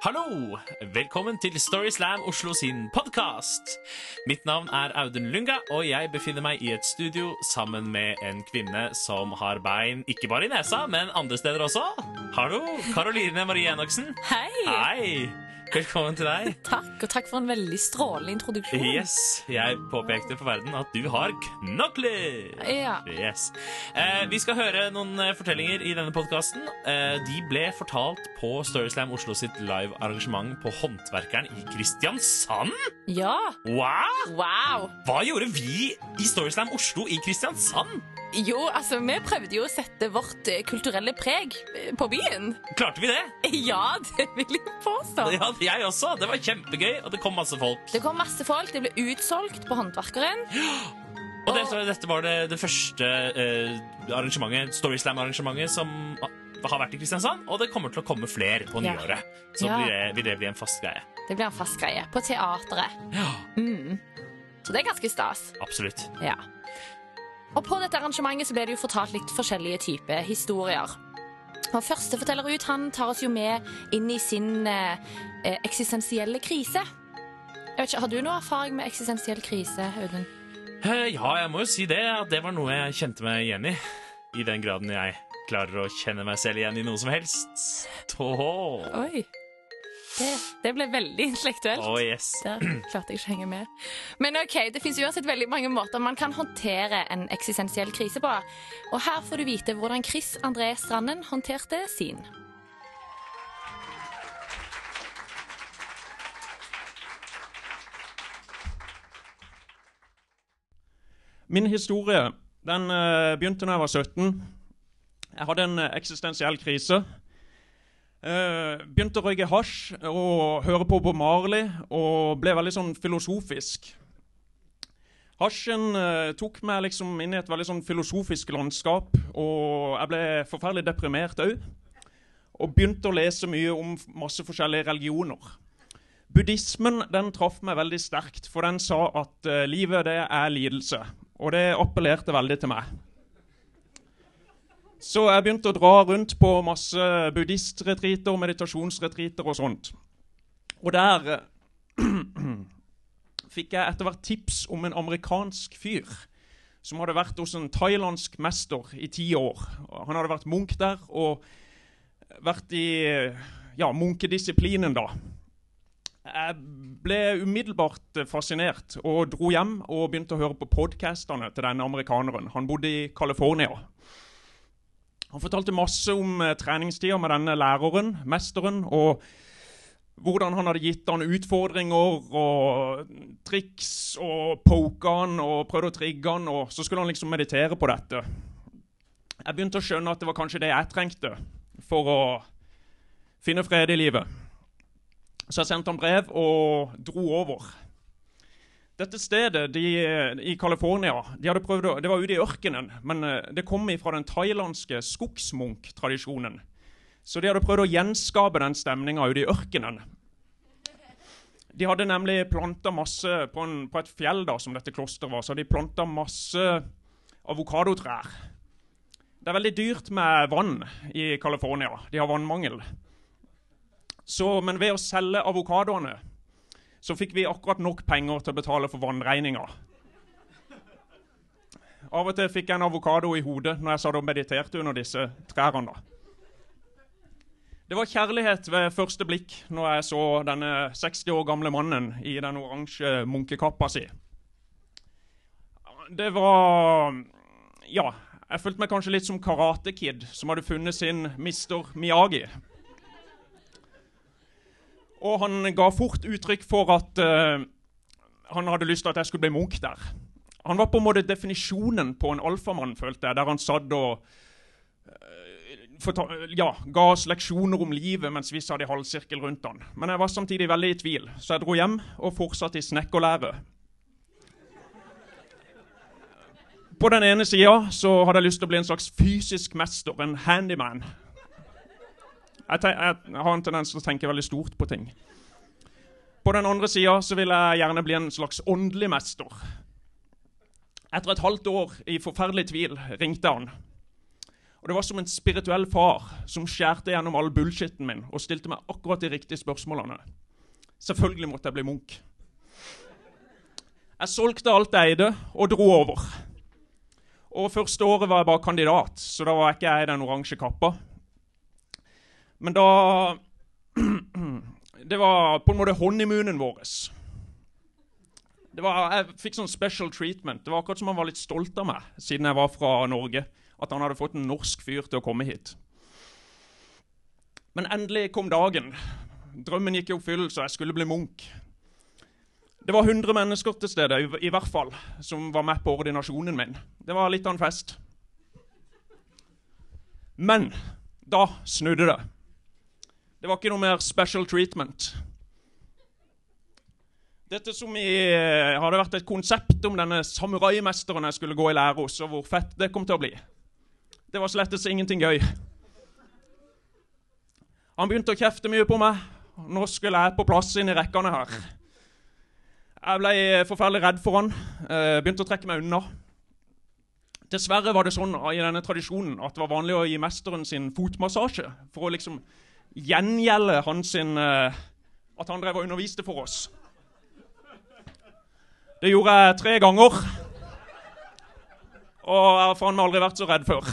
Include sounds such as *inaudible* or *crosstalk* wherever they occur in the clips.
Hallo! Velkommen til Storyslam Oslo sin podkast. Mitt navn er Audun Lunga, og jeg befinner meg i et studio sammen med en kvinne som har bein ikke bare i nesa, men andre steder også. Hallo! Karoline Marie Enoksen. Hei! Hei! Velkommen til deg. Takk, og takk for en veldig strålende introduksjon. Yes, jeg påpekte for verden at du har knokler. Ja. Yes. Eh, vi skal høre noen eh, fortellinger i denne podkasten. Eh, de ble fortalt på Storyslam Oslo sitt live-arrangement på Håndverkeren i Kristiansand. ja. Wow! Wow! Hva gjorde vi i Storyslam Oslo i Kristiansand? Jo, altså, vi prøvde jo å sette vårt eh, kulturelle preg eh, på byen. Klarte vi det? *laughs* Ja, det vil jeg påstå. Ja, jeg også. Det var kjempegøy, og det kom masse folk. Det kom masse folk, det ble utsolgt på Håndverkeren. *gasps* Og dette, dette var det, det første eh, arrangementet, Storyslam-arrangementet som har vært i Kristiansand, og det kommer til å komme flere på Ja. nyåret. Så Ja. blir det, vil det bli en fast greie. Det blir en fast greie. På teatret. Ja, Så det er ganske stas. absolutt. Ja. Og på dette arrangementet så ble det jo fortalt litt forskjellige typer historier. Og første forteller ut, han tar oss jo med inn i sin eh, eh, eksistensielle krise. Jeg vet ikke, Har du noe erfaring med eksistensiell krise, Audun? Eh, Ja, jeg må jo si det, at det var noe jeg kjente meg igjen i. I den graden jeg klarer å kjenne meg selv igjen i noe som helst. Tå. Oi. Det, det ble veldig intellektuelt. oh, yes. Der klarte jeg ikke å henge med. Men ok, det fins uansett veldig mange måter man kan håndtere en eksistensiell krise på. Og her får du vite hvordan Chris André Stranden håndterte sin. Min historie den eh, begynte da jeg var 17. Jeg hadde en eh, eksistensiell krise. Eh, begynte å røyke hasj og høre på Bob Marley og ble veldig sånn filosofisk. Hasjen uh, tok meg liksom inn i et veldig sånn filosofisk landskap, og jeg ble forferdelig deprimert òg. Og begynte å lese mye om masse forskjellige religioner. Buddhismen den traff meg veldig sterkt, for den sa at uh, livet det er lidelse. Og det appellerte veldig til meg. Så jeg begynte å dra rundt på masse buddhistretreater, meditasjonsretreater og sånt. Og der eh, *clears throat* fikk jeg etter hvert tips om en amerikansk fyr som hadde vært hos en thailandsk mester i ti år. Han hadde vært munk der og vært i ja, munkedisiplinen, da. Jeg ble umiddelbart fascinert og dro hjem og begynte å høre på podkastene til denne amerikaneren. Han bodde i California. Han fortalte masse om eh, treningstida med denne læreren, mesteren, og hvordan han hadde gitt han utfordringer og triks og poka han og prøvd å trigge han, og så skulle han liksom meditere på dette. Jeg begynte å skjønne at det var kanskje det jeg trengte for å finne fred i livet. Så jeg sendte han brev og dro over. Dette stedet de, i California de hadde prøvd å, Det var ute i ørkenen, men eh, det kom fra den thailandske skogsmunktradisjonen. Så de hadde prøvd å gjenskape den stemninga ute i ørkenen. De hadde nemlig planta masse på, en, på et fjell da, som dette klosteret var, så hadde de planta masse avokadotrær. Det er veldig dyrt med vann i California. De har vannmangel. Så, men ved å selge avokadoene så fikk vi akkurat nok penger til å betale for vannregninga. Av og til fikk jeg en avokado i hodet når jeg satt og mediterte under disse trærne. Det var kjærlighet ved første blikk når jeg så denne 60 år gamle mannen i den oransje munkekappa si. Det var Ja, jeg følte meg kanskje litt som Karate Kid, som hadde funnet sin mister Miyagi. Og han ga fort uttrykk for at uh, han hadde lyst til at jeg skulle bli munk der. Han var på en måte definisjonen på en alfamann, følte jeg, der han satt og forta- ja, ga oss leksjoner om livet mens vi satt i halvsirkel rundt han. Men jeg var samtidig veldig i tvil, så jeg dro hjem og fortsatte i snekkerlære. På den ene sida hadde jeg lyst til å bli en slags fysisk mester, en handyman. Jeg, jeg har en tendens til å tenke veldig stort på ting. På den andre sida vil jeg gjerne bli en slags åndelig mester. Etter et halvt år i forferdelig tvil ringte han. Og det var som en spirituell far som skjærte gjennom all bullshitten min og stilte meg akkurat de riktige spørsmålene. Selvfølgelig måtte jeg bli Munch. Jeg solgte alt jeg eide, og dro over. Og Første året var jeg bare kandidat, så da var jeg ikke jeg i den oransje kappa. Men da *clears throat* Det var på en måte honeymoonen vår. Var, jeg fikk sånn special treatment. Det var akkurat som han var litt stolt av meg, siden jeg var fra Norge. At han hadde fått en norsk fyr til å komme hit. Men endelig kom dagen. Drømmen gikk i oppfyllelse, og jeg skulle bli munk. Det var 100 mennesker til stede, i, i hvert fall, som var med på ordinasjonen min. Det var litt av en fest. Men da snudde det. Det var ikke noe mer special treatment. Dette som i, hadde vært et konsept om denne samuraimesteren jeg skulle gå i lære hos, og hvor fett det kom til å bli. Det var slettes ingenting gøy. Han begynte å kjefte mye på meg. Nå skulle jeg på plass inn i rekkene her. Jeg ble forferdelig redd for han. Eh, begynte å trekke meg unna. Dessverre var det sånn i denne tradisjonen at det var vanlig å gi mesteren sin fotmassasje for å liksom gjengjelde hans eh, at han drev og underviste for oss. Det gjorde jeg tre ganger. Og jeg har faen meg aldri vært så redd før.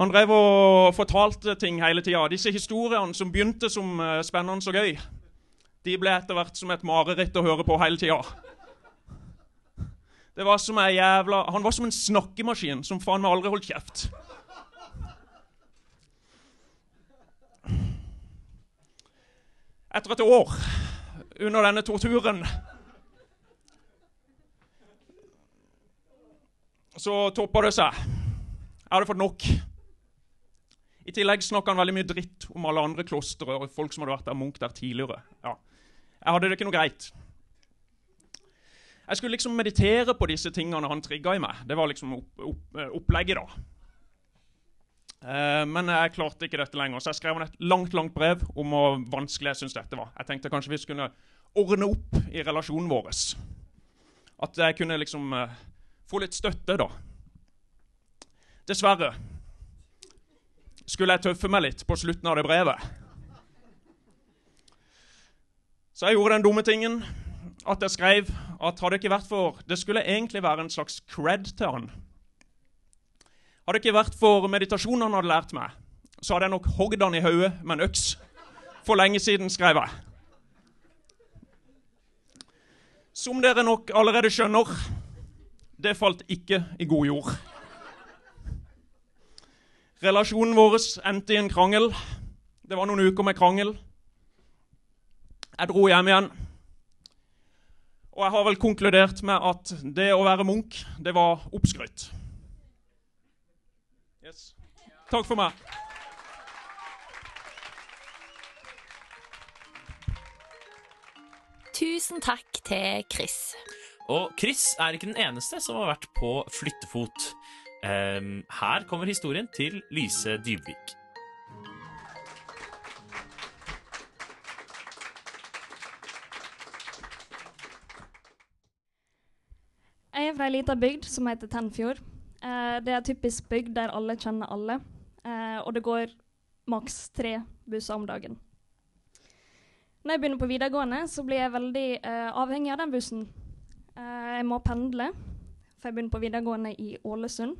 Han drev og fortalte ting hele tida. Disse historiene som begynte som uh, spennende og gøy, de ble etter hvert som et mareritt å høre på hele tida. Det var som ei jævla Han var som en snakkemaskin som faen meg aldri holdt kjeft. Etter et år under denne torturen så toppa det seg. Jeg hadde fått nok. I tillegg snakka han veldig mye dritt om alle andre klostre og folk som hadde vært der munk der tidligere. Ja. Jeg hadde det ikke noe greit. Jeg skulle liksom meditere på disse tingene han trigga i meg. Det var liksom opp, opp, opplegget, da. Uh, men jeg klarte ikke dette lenger, så jeg skrev et langt langt brev om hvor vanskelig jeg syntes dette var. Jeg tenkte kanskje vi skulle ordne opp i relasjonen vår. At jeg kunne liksom uh, få litt støtte, da. Dessverre skulle jeg tøffe meg litt på slutten av det brevet. Så jeg gjorde den dumme tingen at jeg skrev at hadde det ikke vært for Det skulle egentlig være en slags cred til han. Hadde det ikke vært for meditasjonen han hadde lært meg, så hadde jeg nok hogd han i hodet med en øks. For lenge siden, skrev jeg. Som dere nok allerede skjønner, det falt ikke i god jord. Relasjonen vår endte i en krangel. Det var noen uker med krangel. Jeg dro hjem igjen. Og jeg har vel konkludert med at det å være Munch, det var oppskrytt. Yes. Takk for meg. Tusen takk til Chris. Og Chris er ikke den eneste som har vært på flyttefot. Um, her kommer historien til Lise Dybvik. Er fra ei lita bygd som heter Tennfjord. Eh, det er en typisk bygd der alle kjenner alle, eh, og det går maks tre busser om dagen. Når jeg begynner på videregående, så blir jeg veldig eh, avhengig av den bussen. Eh, jeg må pendle, for jeg begynner på videregående i Ålesund.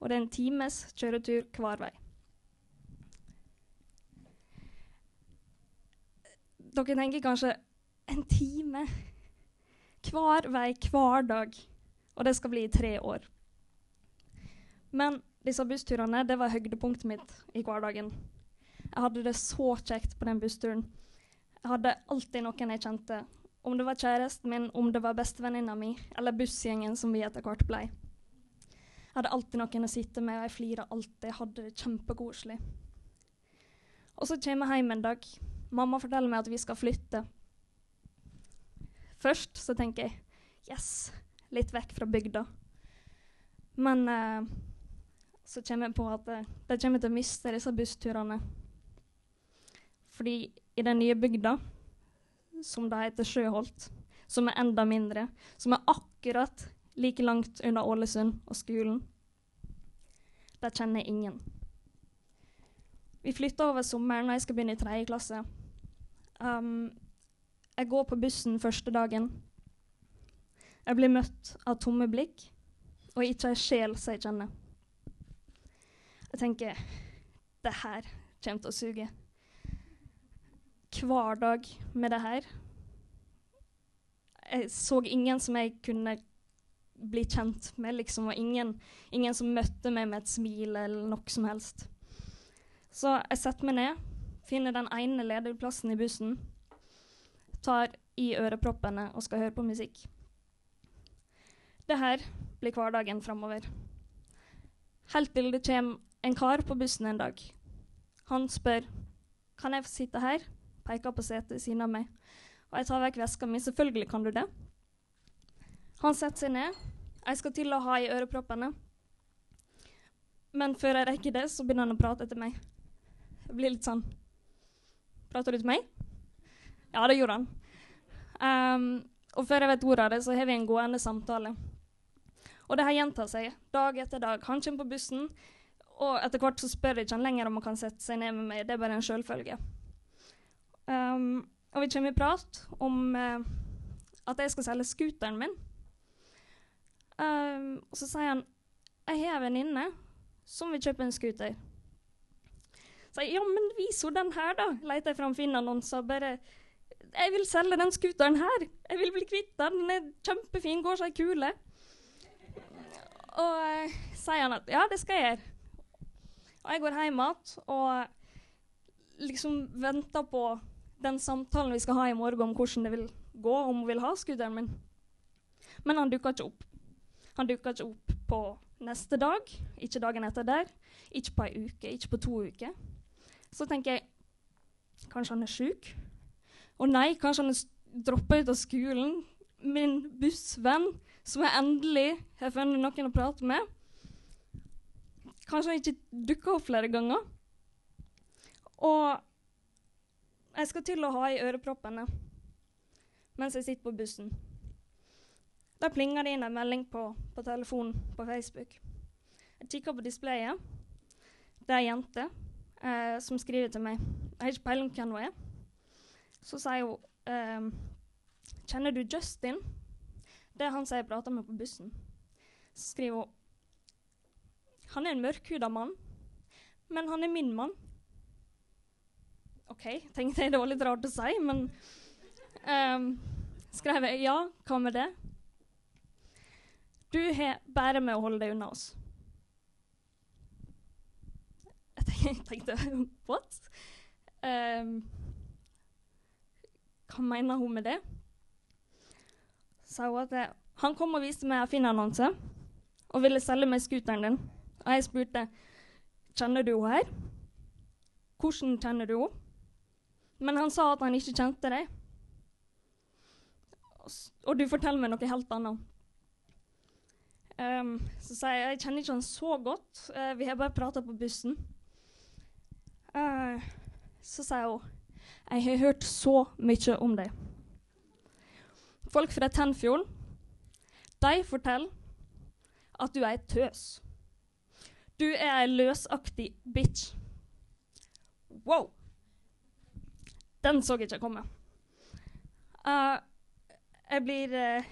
Og det er en times kjøretur hver vei. Dere tenker kanskje en time hver vei hver dag. Og det skal bli i tre år. Men disse bussturene det var høydepunktet mitt i hverdagen. Jeg hadde det så kjekt på den bussturen. Jeg hadde alltid noen jeg kjente. Om det var kjæresten min, om det var bestevenninna mi, eller bussgjengen som vi etter hvert ble. Jeg hadde alltid noen å sitte med, og jeg flira alltid. Jeg hadde det kjempekoselig. Og så kommer jeg hjem en dag. Mamma forteller meg at vi skal flytte. Først så tenker jeg yes, litt vekk fra bygda. Men eh, så kommer jeg på at eh, de kommer til å miste disse bussturene. Fordi i den nye bygda, som da heter Sjøholt, som er enda mindre, som er akkurat like langt unna Ålesund og skolen. Der kjenner jeg ingen. Vi flytta over sommeren, og jeg skal begynne i tredje klasse. Um, jeg går på bussen første dagen. Jeg blir møtt av tomme blikk og ikke ei sjel som jeg kjenner. Jeg tenker det her kommer til å suge. Hver dag med det her. Jeg så ingen som jeg kunne bli kjent med, liksom, og ingen, ingen som møtte meg med et smil eller noe som helst. Så jeg setter meg ned, finner den ene ledige i bussen, tar i øreproppene og skal høre på musikk. Det her blir hverdagen framover. Helt til det kommer en kar på bussen en dag. Han spør kan jeg få sitte her, peker på setet ved siden av meg. Og jeg tar vekk veska mi. Selvfølgelig kan du det. Han setter seg ned. Jeg skal til å ha i øreproppene. Men før jeg rekker det, så begynner han å prate til meg. Det blir litt sånn Prater du til meg? Ja, det gjorde han. Um, og før jeg vet ordet av det, så har vi en gående samtale. Og det her gjentar seg dag etter dag. Han kommer på bussen, og etter hvert så spør ikke han lenger om han kan sette seg ned med meg. Det er bare en selvfølge. Um, og vi kommer i prat om uh, at jeg skal selge scooteren min. Um, og så sier han jeg har en venninne som vil kjøpe en scooter. Så jeg, ja, men vis henne den her, da. Leter jeg fram Finn-annonser bare Jeg vil selge den scooteren her. Jeg vil bli kvitt den. Den er kjempefin, går som ei kule. Og uh, sier han at ja, det skal jeg gjøre. Og jeg går hjem igjen og liksom venter på den samtalen vi skal ha i morgen om hvordan det vil gå, om hun vil ha scooteren min. Men han dukker ikke opp. Han dukker ikke opp på neste dag, ikke dagen etter der, ikke på ei uke, ikke på to uker. Så tenker jeg kanskje han er sjuk? Og nei, kanskje han er droppa ut av skolen. Min bussvenn, som jeg endelig har funnet noen å prate med. Kanskje han ikke dukker opp flere ganger. Og jeg skal til å ha i øreproppene mens jeg sitter på bussen. Da plinger det inn en melding på, på telefonen på Facebook. Jeg kikker på displayet. Det er ei jente eh, som skriver til meg. Jeg har ikke peiling på hvem hun er. Så sier hun eh, Kjenner du Justin? Det er han som jeg prater med på bussen. Så skriver hun Han er en mørkhuda mann, men han er min mann. OK, tenkte jeg det var litt rart å si, men um, skrev jeg ja, hva med det? Du har bare med å holde deg unna oss. Jeg tenkte *laughs* what? Um, hva mener hun med det? Sa hun at jeg, han kom og viste meg en fin annonse og ville selge meg scooteren din. Og jeg spurte kjenner du henne her. Hvordan kjenner du henne? Men han sa at han ikke kjente deg. Og du forteller meg noe helt annet. Um, så sa jeg jeg kjenner ikke han så godt. Uh, vi har bare prata på bussen. Uh, så sa hun jeg har hørt så mye om deg. Folk fra Tennfjorden de forteller at du er ei tøs. Du er ei løsaktig bitch. Wow! Den så jeg ikke komme. Uh, jeg blir, uh,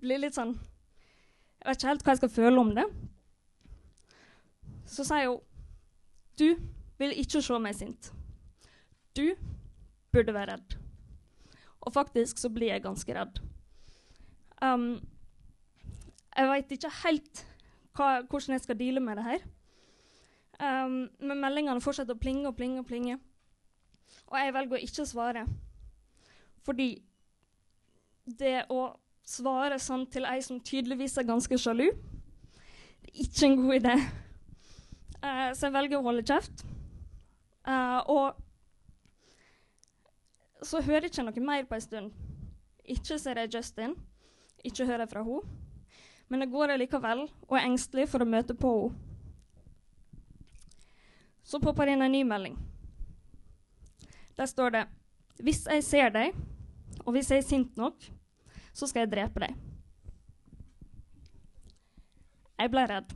blir, litt sånn Jeg vet ikke helt hva jeg skal føle om det. Så sier hun Du vil ikke se meg sint. Du burde være redd. Og faktisk så blir jeg ganske redd. Um, jeg veit ikke helt hva, hvordan jeg skal deale med det her. Um, men meldingene fortsetter å plinge og plinge og plinge. Og jeg velger å ikke svare. Fordi det å svare sånn til ei som tydeligvis er ganske sjalu, det er ikke en god idé. Uh, så jeg velger å holde kjeft. Uh, og så hører jeg ikke noe mer på en stund. Ikke ser jeg Justin, ikke hører jeg fra henne. Men jeg går likevel og er engstelig for å møte på henne. Så popper det inn en ny melding. Der står det Hvis jeg ser deg, og hvis jeg er sint nok, så skal jeg drepe deg. Jeg ble redd.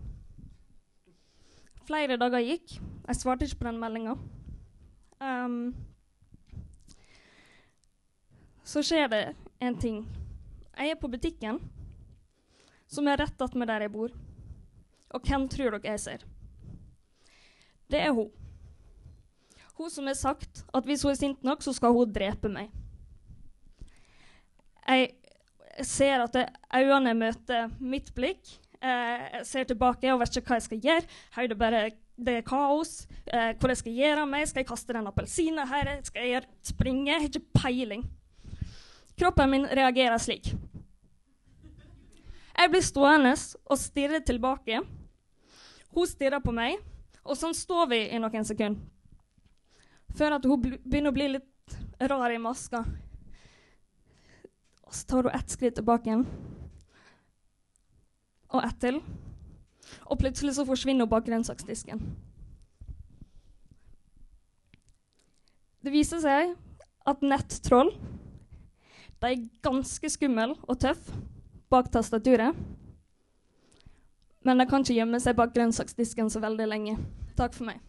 Flere dager gikk. Jeg svarte ikke på den meldinga. Um, så skjer det en ting. Jeg er på butikken, som er rett attmed der jeg bor. Og hvem tror dere jeg ser? Det er hun. Hun som har sagt at hvis hun er sint nok, så skal hun drepe meg. Jeg ser at øynene møter mitt blikk. Eh, jeg ser tilbake og vet ikke hva jeg skal gjøre. Her er det bare det er kaos. Eh, hvor jeg skal gjøre av meg. Skal jeg kaste den appelsinen her? Skal jeg springe? Jeg har ikke peiling. Kroppen min reagerer slik. Jeg blir stående og stirre tilbake. Hun stirrer på meg, og sånn står vi i noen sekunder. Før at hun begynner å bli litt rar i maska. Og så tar hun ett skritt tilbake igjen. Og ett til. Og plutselig så forsvinner hun bak grønnsaksdisken. Det viser seg at nettroll de er ganske skummel og tøff bak tastaturet. Men de kan ikke gjemme seg bak grønnsaksdisken så veldig lenge. Takk for meg.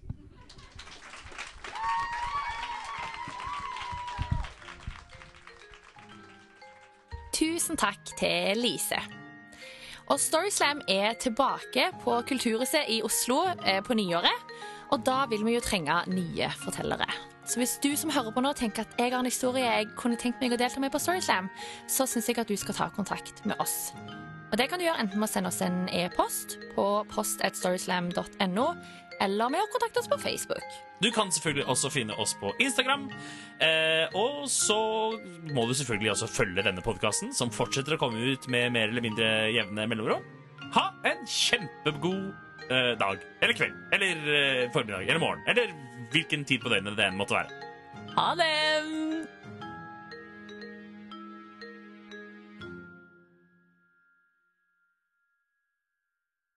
Tusen takk til Lise. Og Storyslam er tilbake på Kulturhuset i Oslo eh, på nyåret. Og da vil vi jo trenge nye fortellere. Så hvis du som hører på nå tenker at jeg har en historie jeg kunne tenkt meg å delta med på Storyslam, så syns jeg at du skal ta kontakt med oss. Og det kan du gjøre enten med å sende oss en e-post på post.storyslam.no, eller med å kontakte oss på Facebook. Du kan selvfølgelig også finne oss på Instagram. Eh, og så må du selvfølgelig også følge denne podkasten, som fortsetter å komme ut med mer eller mindre jevne mellomrom. Ha en kjempegod eh, dag. Eller kveld. Eller eh, formiddag. Eller morgen. Eller hvilken tid på døgnet det enn måtte være. Ha det!